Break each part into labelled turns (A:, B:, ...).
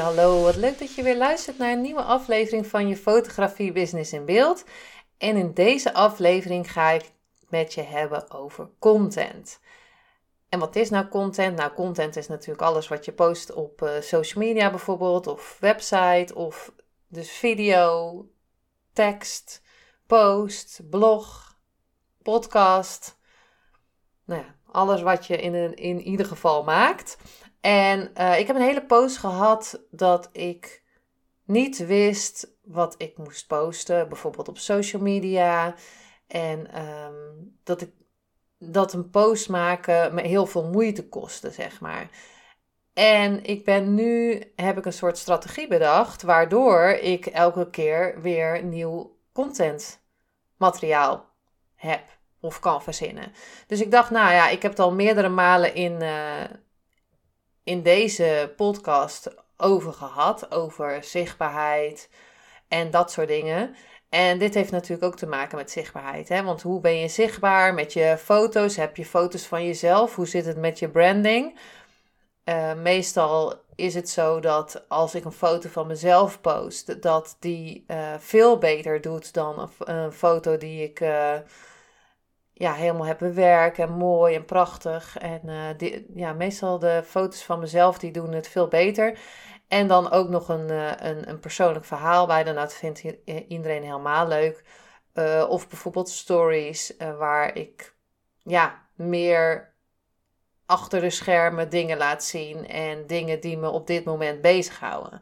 A: Hallo. Wat leuk dat je weer luistert naar een nieuwe aflevering van je Fotografie Business in Beeld. En in deze aflevering ga ik met je hebben over content. En wat is nou content? Nou, content is natuurlijk alles wat je post op uh, social media bijvoorbeeld, of website, of dus video, tekst, post, blog, podcast. Nou ja, alles wat je in, in ieder geval maakt. En uh, ik heb een hele post gehad dat ik niet wist wat ik moest posten, bijvoorbeeld op social media. En um, dat ik dat een post maken me heel veel moeite kostte, zeg maar. En ik ben nu, heb ik een soort strategie bedacht, waardoor ik elke keer weer nieuw content materiaal heb of kan verzinnen. Dus ik dacht, nou ja, ik heb het al meerdere malen in, uh, in deze podcast over gehad. Over zichtbaarheid en dat soort dingen. En dit heeft natuurlijk ook te maken met zichtbaarheid. Hè? Want hoe ben je zichtbaar met je foto's? Heb je foto's van jezelf? Hoe zit het met je branding? Uh, meestal is het zo dat als ik een foto van mezelf post, dat die uh, veel beter doet dan een, foto die ik uh, ja, helemaal heb bewerkt en mooi en prachtig. En uh, ja, meestal de foto's van mezelf die doen het veel beter. En dan ook nog een, uh, een, een persoonlijk verhaal bij. Dan dat vindt iedereen helemaal leuk. Uh, of bijvoorbeeld stories waar ik ja, meer achter de schermen dingen laat zien. En dingen die me op dit moment bezighouden.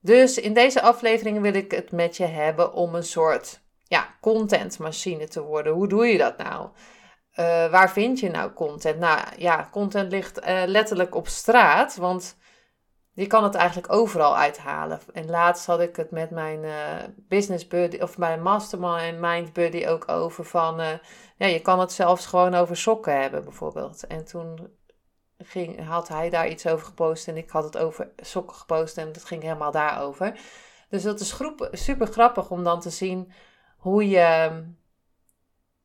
A: Dus in deze aflevering wil ik het met je hebben om een soort ja, contentmachine te worden. Hoe doe je dat nou? Uh, waar vind je nou content? Nou ja, content ligt uh, letterlijk op straat, want je kan het eigenlijk overal uithalen. En laatst had ik het met mijn uh, business buddy of mijn mastermind mind buddy ook over van, ja, je kan het zelfs gewoon over sokken hebben bijvoorbeeld. En toen ging, had hij daar iets over gepost en ik had het over sokken gepost en dat ging helemaal daarover. Dus dat is super grappig om dan te zien hoe je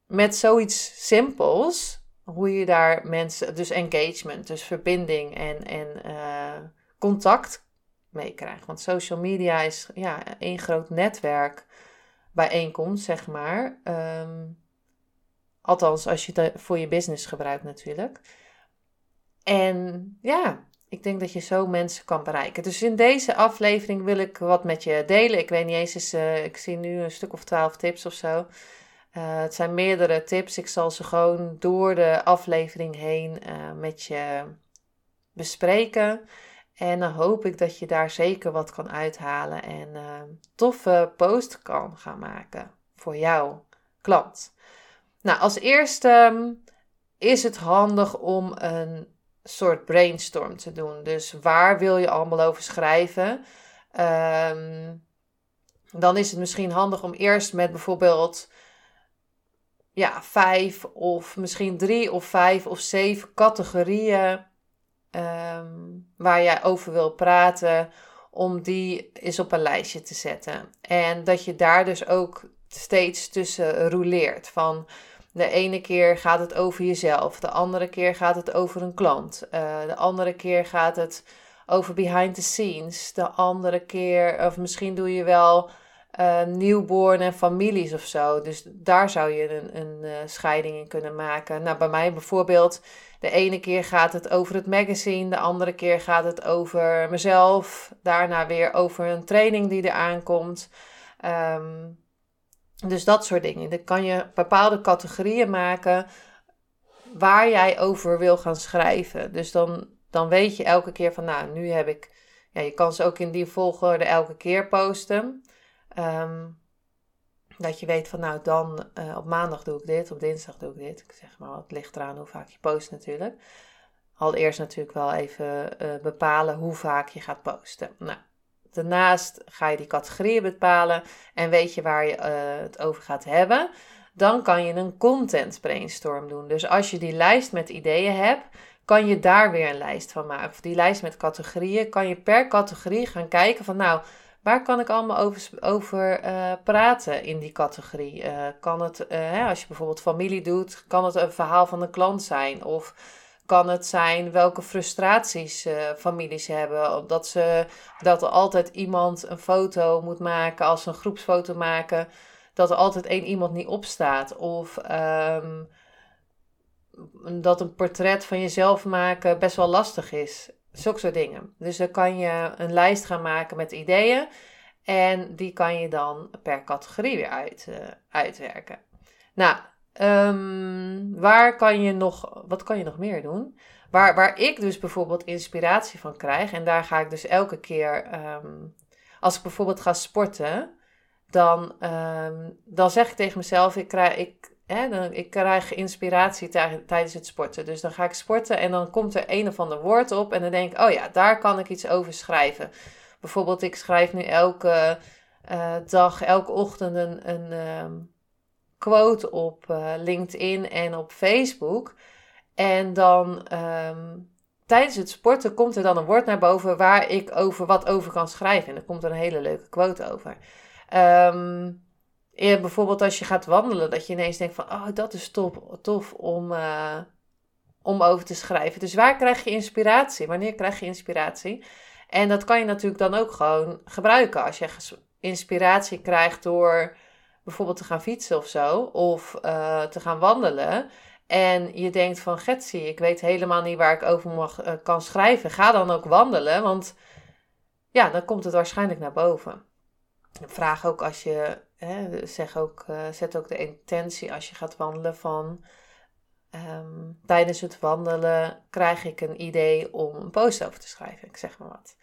A: met zoiets simpels, hoe je daar mensen, dus engagement, dus verbinding en, en uh, contact mee krijgt. Want social media is ja, één groot netwerk bijeenkomst, zeg maar. Um, althans, als je het voor je business gebruikt natuurlijk. En ja, ik denk dat je zo mensen kan bereiken. Dus in deze aflevering wil ik wat met je delen. Ik weet niet eens, uh, ik zie nu een stuk of twaalf tips of zo. Uh, het zijn meerdere tips. Ik zal ze gewoon door de aflevering heen uh, met je bespreken. En dan hoop ik dat je daar zeker wat kan uithalen en toffe post kan gaan maken voor jouw klant. Nou, als eerste um, is het handig om een soort brainstorm te doen. Dus waar wil je allemaal over schrijven? Um, dan is het misschien handig om eerst met bijvoorbeeld ja, vijf of misschien drie of vijf of zeven categorieën um, waar jij over wil praten, om die eens op een lijstje te zetten. En dat je daar dus ook steeds tussen rouleert van de ene keer gaat het over jezelf, de andere keer gaat het over een klant, uh, de andere keer gaat het over behind the scenes, de andere keer, of misschien doe je wel uh, newborn en families of zo. Dus daar zou je een, een uh, scheiding in kunnen maken. Nou, bij mij bijvoorbeeld, de ene keer gaat het over het magazine, de andere keer gaat het over mezelf, daarna weer over een training die er aankomt. Um, dus dat soort dingen. Dan kan je bepaalde categorieën maken waar jij over wil gaan schrijven. Dus dan, dan weet je elke keer van, nou, nu heb ik. Ja, je kan ze ook in die volgorde elke keer posten. Um, dat je weet van, nou, dan uh, op maandag doe ik dit, op dinsdag doe ik dit. Ik zeg maar, het ligt eraan hoe vaak je post natuurlijk. allereerst natuurlijk wel even bepalen hoe vaak je gaat posten. Nou, daarnaast ga je die categorieën bepalen en weet je waar je het over gaat hebben. Dan kan je een content brainstorm doen. Dus als je die lijst met ideeën hebt, kan je daar weer een lijst van maken. Of die lijst met categorieën, kan je per categorie gaan kijken van nou, waar kan ik allemaal over, uh, praten in die categorie? Uh, kan het, hè, als je bijvoorbeeld familie doet, kan het een verhaal van een klant zijn? Of kan het zijn welke frustraties families hebben? Dat, ze, dat er altijd iemand een foto moet maken, als ze een groepsfoto maken, dat er altijd één iemand niet opstaat. Of... Um, dat een portret van jezelf maken best wel lastig is. Zulke soort dingen. Dus dan kan je een lijst gaan maken met ideeën. En die kan je dan per categorie weer uit, uh, uitwerken. Nou, um, waar kan je nog, wat kan je nog meer doen? Waar, waar ik dus bijvoorbeeld inspiratie van krijg. En daar ga ik dus elke keer, um, als ik bijvoorbeeld ga sporten. Dan, um, dan zeg ik tegen mezelf, ik, krijg, ik hè, dan, ik krijg inspiratie tijdens het sporten. Dus dan ga ik sporten en dan komt er een of ander woord op. En dan denk ik, oh ja, daar kan ik iets over schrijven. Bijvoorbeeld, ik schrijf nu elke uh, dag, elke ochtend een, quote op uh, LinkedIn en op Facebook. En dan um, tijdens het sporten komt er dan een woord naar boven waar ik over wat over kan schrijven. En dan komt er een hele leuke quote over. Um, bijvoorbeeld als je gaat wandelen, dat je ineens denkt van, oh, dat is tof om, uh, om over te schrijven. Dus waar krijg je inspiratie? Wanneer krijg je inspiratie? En dat kan je natuurlijk dan ook gewoon gebruiken. Als je inspiratie krijgt door bijvoorbeeld te gaan fietsen of zo, of uh, te gaan wandelen. En je denkt van, Getsie, ik weet helemaal niet waar ik over mag, uh, kan schrijven. Ga dan ook wandelen, want ja, dan komt het waarschijnlijk naar boven. Vraag ook als je hè, zeg ook, uh, zet ook de intentie als je gaat wandelen van um, tijdens het wandelen krijg ik een idee om een post over te schrijven. Ik zeg maar wat.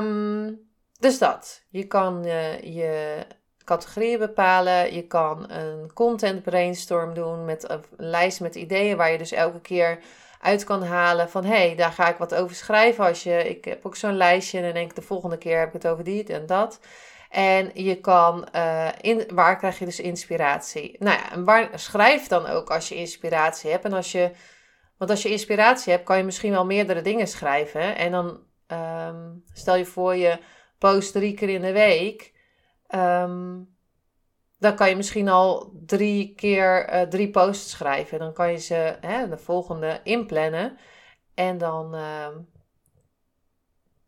A: Um, dus dat. Je kan je categorieën bepalen. Je kan een content brainstorm doen met een lijst met ideeën waar je dus elke keer uit kan halen van hé, hey, daar ga ik wat over schrijven. Als je, ik heb ook zo'n lijstje en dan denk ik de volgende keer heb ik het over die en dat. En je kan, uh, in, waar krijg je dus inspiratie? Nou ja, en waar, schrijf dan ook als je inspiratie hebt. En als je, want als je inspiratie hebt, kan je misschien wel meerdere dingen schrijven. En dan um, stel je voor je post drie keer in de week. Um, dan kan je misschien al drie keer uh, drie posts schrijven. Dan kan je ze hè, de volgende inplannen. En dan, uh,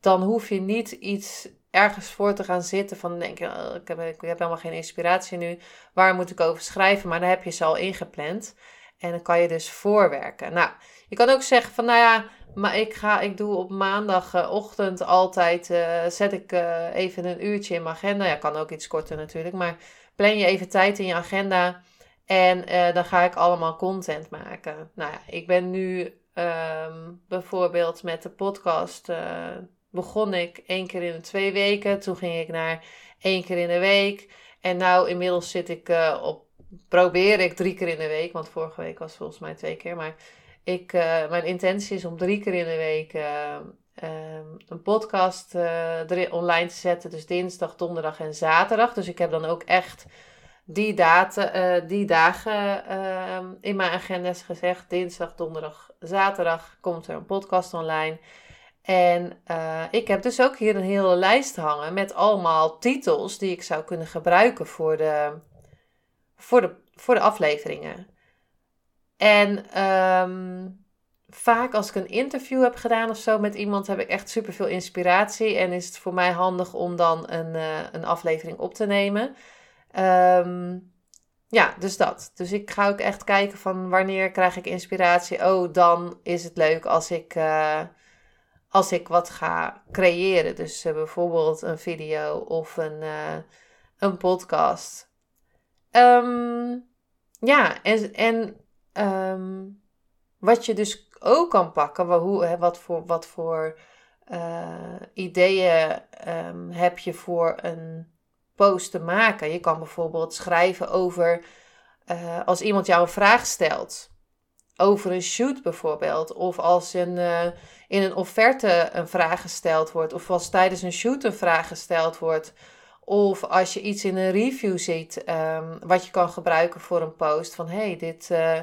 A: dan hoef je niet iets ergens voor te gaan zitten van denk je, oh, ik, heb, ik heb helemaal geen inspiratie nu. Waar moet ik over schrijven? Maar dan heb je ze al ingepland. En dan kan je dus voorwerken. Nou, je kan ook zeggen van nou ja, maar ik ga, ik doe op maandagochtend altijd, uh, zet ik uh, even een uurtje in mijn agenda. Ja, kan ook iets korter natuurlijk, maar plan je even tijd in je agenda. En uh, dan ga ik allemaal content maken. Nou ja, ik ben nu um, bijvoorbeeld met de podcast begon ik één keer in de twee weken. Toen ging ik naar één keer in de week. En nou inmiddels zit ik op, probeer ik drie keer in de week. Want vorige week was volgens mij twee keer. Maar ik, uh, mijn intentie is om drie keer in de week uh, een podcast online te zetten. Dus dinsdag, donderdag en zaterdag. Dus ik heb dan ook echt die, data, die dagen in mijn agenda gezegd. Dinsdag, donderdag, zaterdag komt er een podcast online. En ik heb dus ook hier een hele lijst hangen met allemaal titels die ik zou kunnen gebruiken voor de, voor de, voor de afleveringen. En um, vaak als ik een interview heb gedaan of zo met iemand, heb ik echt super veel inspiratie. En is het voor mij handig om dan een, uh, een aflevering op te nemen. Um, ja, dus dat. Dus ik ga ook echt kijken van wanneer krijg ik inspiratie. Oh, dan is het leuk als ik. Uh, als ik wat ga creëren. Dus uh, bijvoorbeeld een video of een, een podcast. Um, ja, en, en um, wat je dus ook kan pakken, wat, hoe, wat voor, wat voor uh, ideeën um, heb je voor een post te maken. Je kan bijvoorbeeld schrijven over als iemand jou een vraag stelt. over een shoot bijvoorbeeld. Of als een, uh, in een offerte een vraag gesteld wordt. Of als tijdens een shoot een vraag gesteld wordt. Of als je iets in een review ziet um, wat je kan gebruiken voor een post. Van hey, dit. Uh,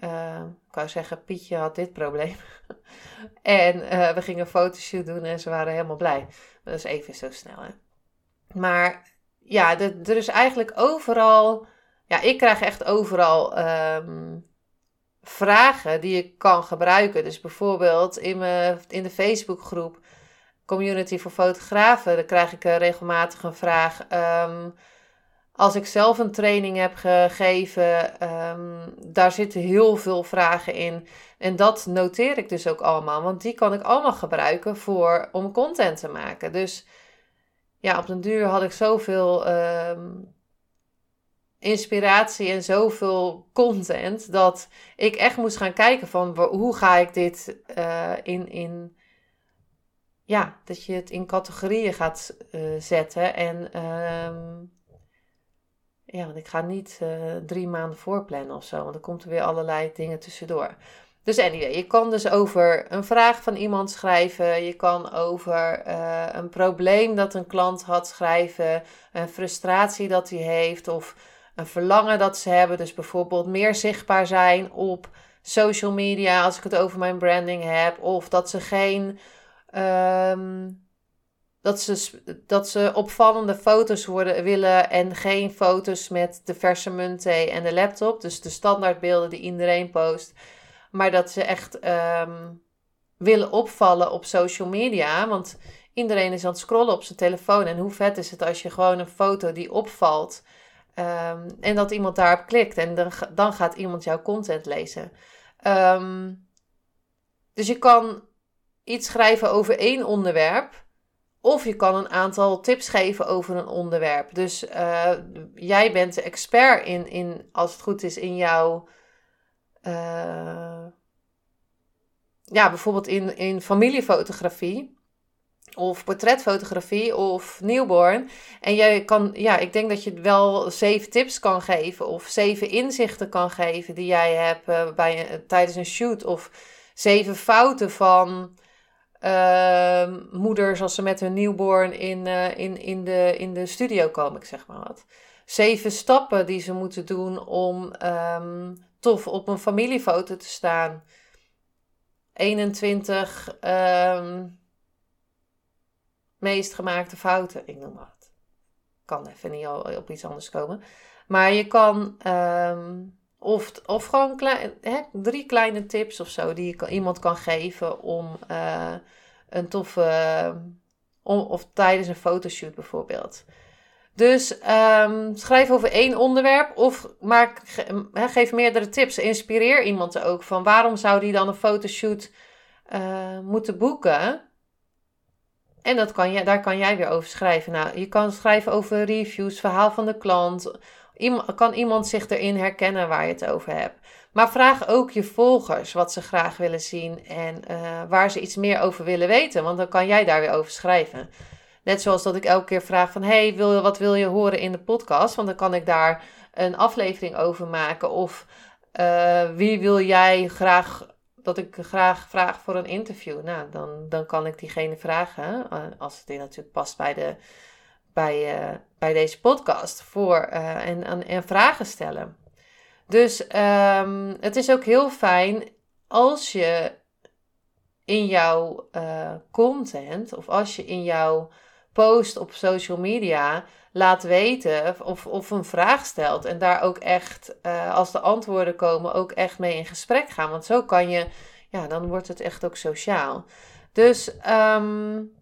A: uh, ik wou zeggen, Pietje had dit probleem. en we gingen een fotoshoot doen en ze waren helemaal blij. Dat is even zo snel, hè. Maar ja, er is eigenlijk overal. Ja, ik krijg echt overal um, vragen die ik kan gebruiken. Dus bijvoorbeeld in, mijn, in de Facebookgroep Community voor Fotografen, dan krijg ik regelmatig een vraag. Um, als ik zelf een training heb gegeven, um, daar zitten heel veel vragen in. En dat noteer ik dus ook allemaal, want die kan ik allemaal gebruiken voor, om content te maken. Dus ja, op den duur had ik zoveel um, inspiratie en zoveel content dat ik echt moest gaan kijken van hoe ga ik dit uh, in, in ja, dat je het in categorieën gaat uh, zetten en um, ja, want ik ga niet uh, drie maanden voorplannen of zo, want er komt er weer allerlei dingen tussendoor. Dus anyway, je kan dus over een vraag van iemand schrijven. Je kan over uh, een probleem dat een klant had schrijven. Een frustratie dat hij heeft. Of een verlangen dat ze hebben. Dus bijvoorbeeld meer zichtbaar zijn op social media als ik het over mijn branding heb. Of dat ze geen. Um, dat ze, dat ze opvallende foto's worden, willen en geen foto's met de verse muntthee en de laptop. Dus de standaardbeelden die iedereen post. Maar dat ze echt um, willen opvallen op social media. Want iedereen is aan het scrollen op zijn telefoon. En hoe vet is het als je gewoon een foto die opvalt. Um, en dat iemand daarop klikt. En dan, dan gaat iemand jouw content lezen. Dus je kan iets schrijven over één onderwerp. Of je kan een aantal tips geven over een onderwerp. Dus uh, jij bent de expert in, in, als het goed is, in jouw uh, ja, bijvoorbeeld in, in familiefotografie of portretfotografie of newborn. En jij kan, ja, ik denk dat je wel zeven tips kan geven of zeven inzichten kan geven die jij hebt uh, bij, tijdens een shoot. Of zeven fouten van uh, moeders als ze met hun newborn in, uh, in, in, de, in de studio komen, ik zeg maar wat. Zeven stappen die ze moeten doen om um, tof op een familiefoto te staan. 21 um, ehm, meest gemaakte fouten, ik noem wat. Kan even niet op iets anders komen. Maar je kan, of, of gewoon hè, drie kleine tips of zo die je iemand kan geven om uh, een toffe, of tijdens een fotoshoot bijvoorbeeld. Dus um, schrijf over één onderwerp of maak, geef meerdere tips. Inspireer iemand ook van waarom zou die dan een fotoshoot uh, moeten boeken. En dat kan daar kan jij weer over schrijven. Nou, je kan schrijven over reviews, verhaal van de klant. Kan iemand zich erin herkennen waar je het over hebt. Maar vraag ook je volgers wat ze graag willen zien en uh, waar ze iets meer over willen weten. Want dan kan jij daar weer over schrijven. Net zoals dat ik elke keer vraag van... hey, wat wil je horen in de podcast? Want dan kan ik daar een aflevering over maken. Of uh, wie wil jij graag... dat ik graag vraag voor een interview? Nou, dan, dan kan ik diegene vragen. Uh, als het natuurlijk past bij, de, bij, uh, bij deze podcast. Voor, en, en, en, vragen stellen. Dus um, het is ook heel fijn als je in jouw content... of als je in jouw post op social media laat weten of, of een vraag stelt. En daar ook echt, als de antwoorden komen, ook echt mee in gesprek gaan. Want zo kan je, ja, dan wordt het echt ook sociaal. Dus, um,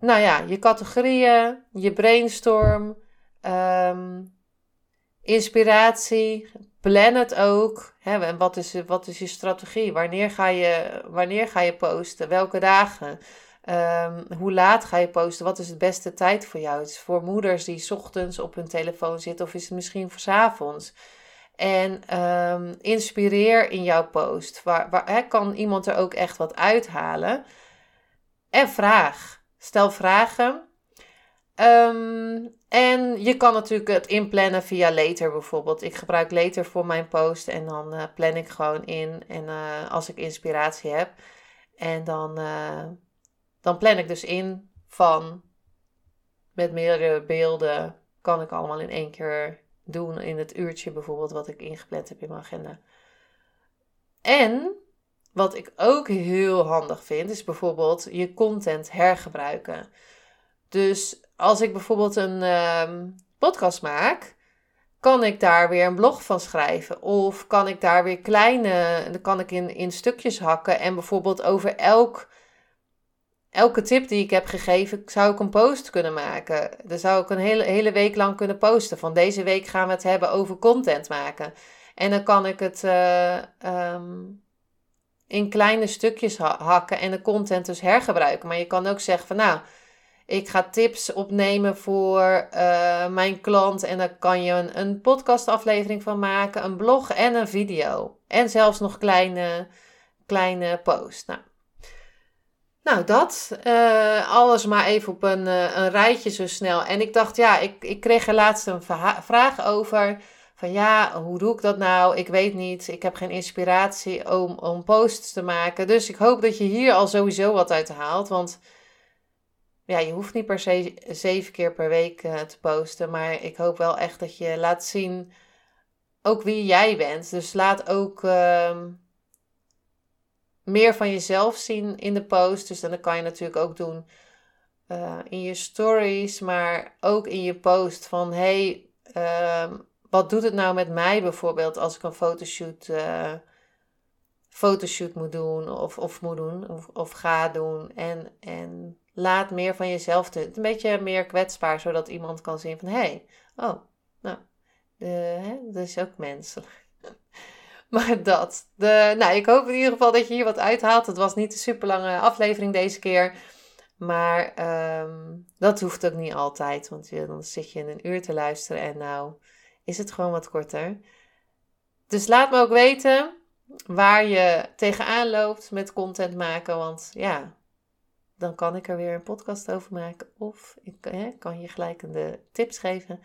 A: nou ja, je categorieën, je brainstorm, um, inspiratie, plan het ook. Hè, en wat is, wat is je strategie? Wanneer ga je, wanneer ga je posten? Welke dagen? Um, hoe laat ga je posten? Wat is het beste tijd voor jou? Het voor moeders die ochtends op hun telefoon zitten of is het misschien voor s avonds? En um, inspireer in jouw post. Waar, waar hè, kan iemand er ook echt wat uithalen? En vraag. Stel vragen. Ehm, en je kan natuurlijk het inplannen via Later bijvoorbeeld. Ik gebruik Later voor mijn post en dan uh, plan ik gewoon in. En uh, als ik inspiratie heb. En dan, uh, dan plan ik dus in van met meerdere beelden. Kan ik allemaal in één keer doen in het uurtje bijvoorbeeld wat ik ingepland heb in mijn agenda. En wat ik ook heel handig vind, is bijvoorbeeld je content hergebruiken. Dus als ik bijvoorbeeld een um, podcast maak, kan ik daar weer een blog van schrijven. Of kan ik daar weer kleine, dan kan ik in, in stukjes hakken. En bijvoorbeeld over elk, elke tip die ik heb gegeven, zou ik een post kunnen maken. Dan zou ik een hele, hele week lang kunnen posten. Van deze week gaan we het hebben over content maken. En dan kan ik het uh, um, in kleine stukjes hakken en de content dus hergebruiken. Maar je kan ook zeggen van nou ik ga tips opnemen voor uh, mijn klant. En daar kan je een, een podcastaflevering van maken, een blog en een video. En zelfs nog kleine, kleine posts. Nou, nou dat. Uh, alles maar even op een, uh, een rijtje zo snel. En ik dacht, ja, ik, ik kreeg er laatst een vraag over. Van ja, hoe doe ik dat nou? Ik weet niet. Ik heb geen inspiratie om, om posts te maken. Dus ik hoop dat je hier al sowieso wat uit haalt. Want ja, je hoeft niet per se zeven keer per week uh, te posten. Maar ik hoop wel echt dat je laat zien ook wie jij bent. Dus laat ook uh, meer van jezelf zien in de post. Dus dan kan je natuurlijk ook doen uh, in je stories, maar ook in je post van hey, uh, wat doet het nou met mij bijvoorbeeld als ik een fotoshoot, uh, fotoshoot moet doen of, of moet doen of, of ga doen. En, en laat meer van jezelf te. Een beetje meer kwetsbaar, zodat iemand kan zien van hé, hey, oh, nou, de, hè, dat is ook menselijk. maar dat. De, nou, ik hoop in ieder geval dat je hier wat uithaalt. Het was niet een super lange aflevering deze keer. Maar um, dat hoeft ook niet altijd. Want dan zit je in een uur te luisteren en nou is het gewoon wat korter. Dus laat me ook weten waar je tegenaan loopt met content maken. Want ja, dan kan ik er weer een podcast over maken. Of ik hè, kan je gelijk de tips geven.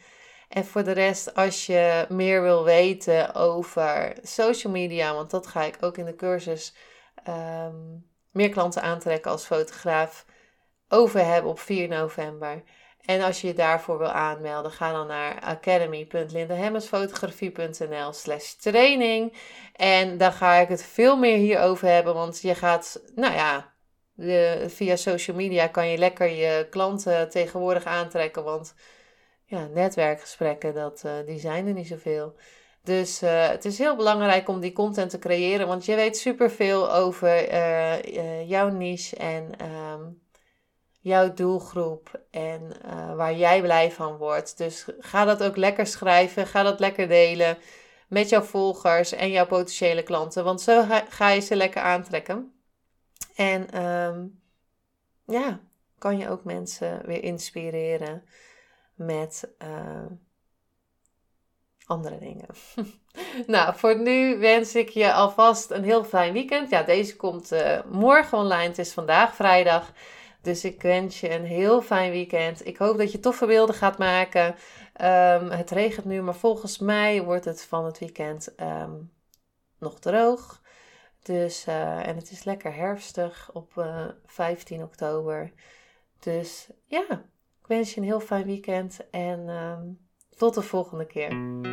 A: En voor de rest, als je meer wil weten over social media, want dat ga ik ook in de cursus um, meer klanten aantrekken als fotograaf over hebben op 4 november. En als je je daarvoor wil aanmelden, ga dan naar academy.lindahemmersfotografie.nl slash training. En dan ga ik het veel meer hierover hebben, want je gaat, nou ja, via social media kan je lekker je klanten tegenwoordig aantrekken. Want ja, netwerkgesprekken, dat, uh, die zijn er niet zoveel. Dus uh, het is heel belangrijk om die content te creëren. Want je weet superveel over uh, jouw niche en um, jouw doelgroep. En waar jij blij van wordt. Dus ga dat ook lekker schrijven. Ga dat lekker delen met jouw volgers en jouw potentiële klanten. Want zo ga, je ze lekker aantrekken. En um, ja, kan je ook mensen weer inspireren met uh, andere dingen. nou, voor nu wens ik je alvast een heel fijn weekend. Ja, deze komt uh, morgen online. Het is vandaag vrijdag. Dus ik wens je een heel fijn weekend. Ik hoop dat je toffe beelden gaat maken. Um, het regent nu, maar volgens mij wordt het van het weekend um, nog droog. Dus, uh, en het is lekker herfstig op uh, eh, 15 oktober. Dus ja, ik wens je een heel fijn weekend en uh, tot de volgende keer.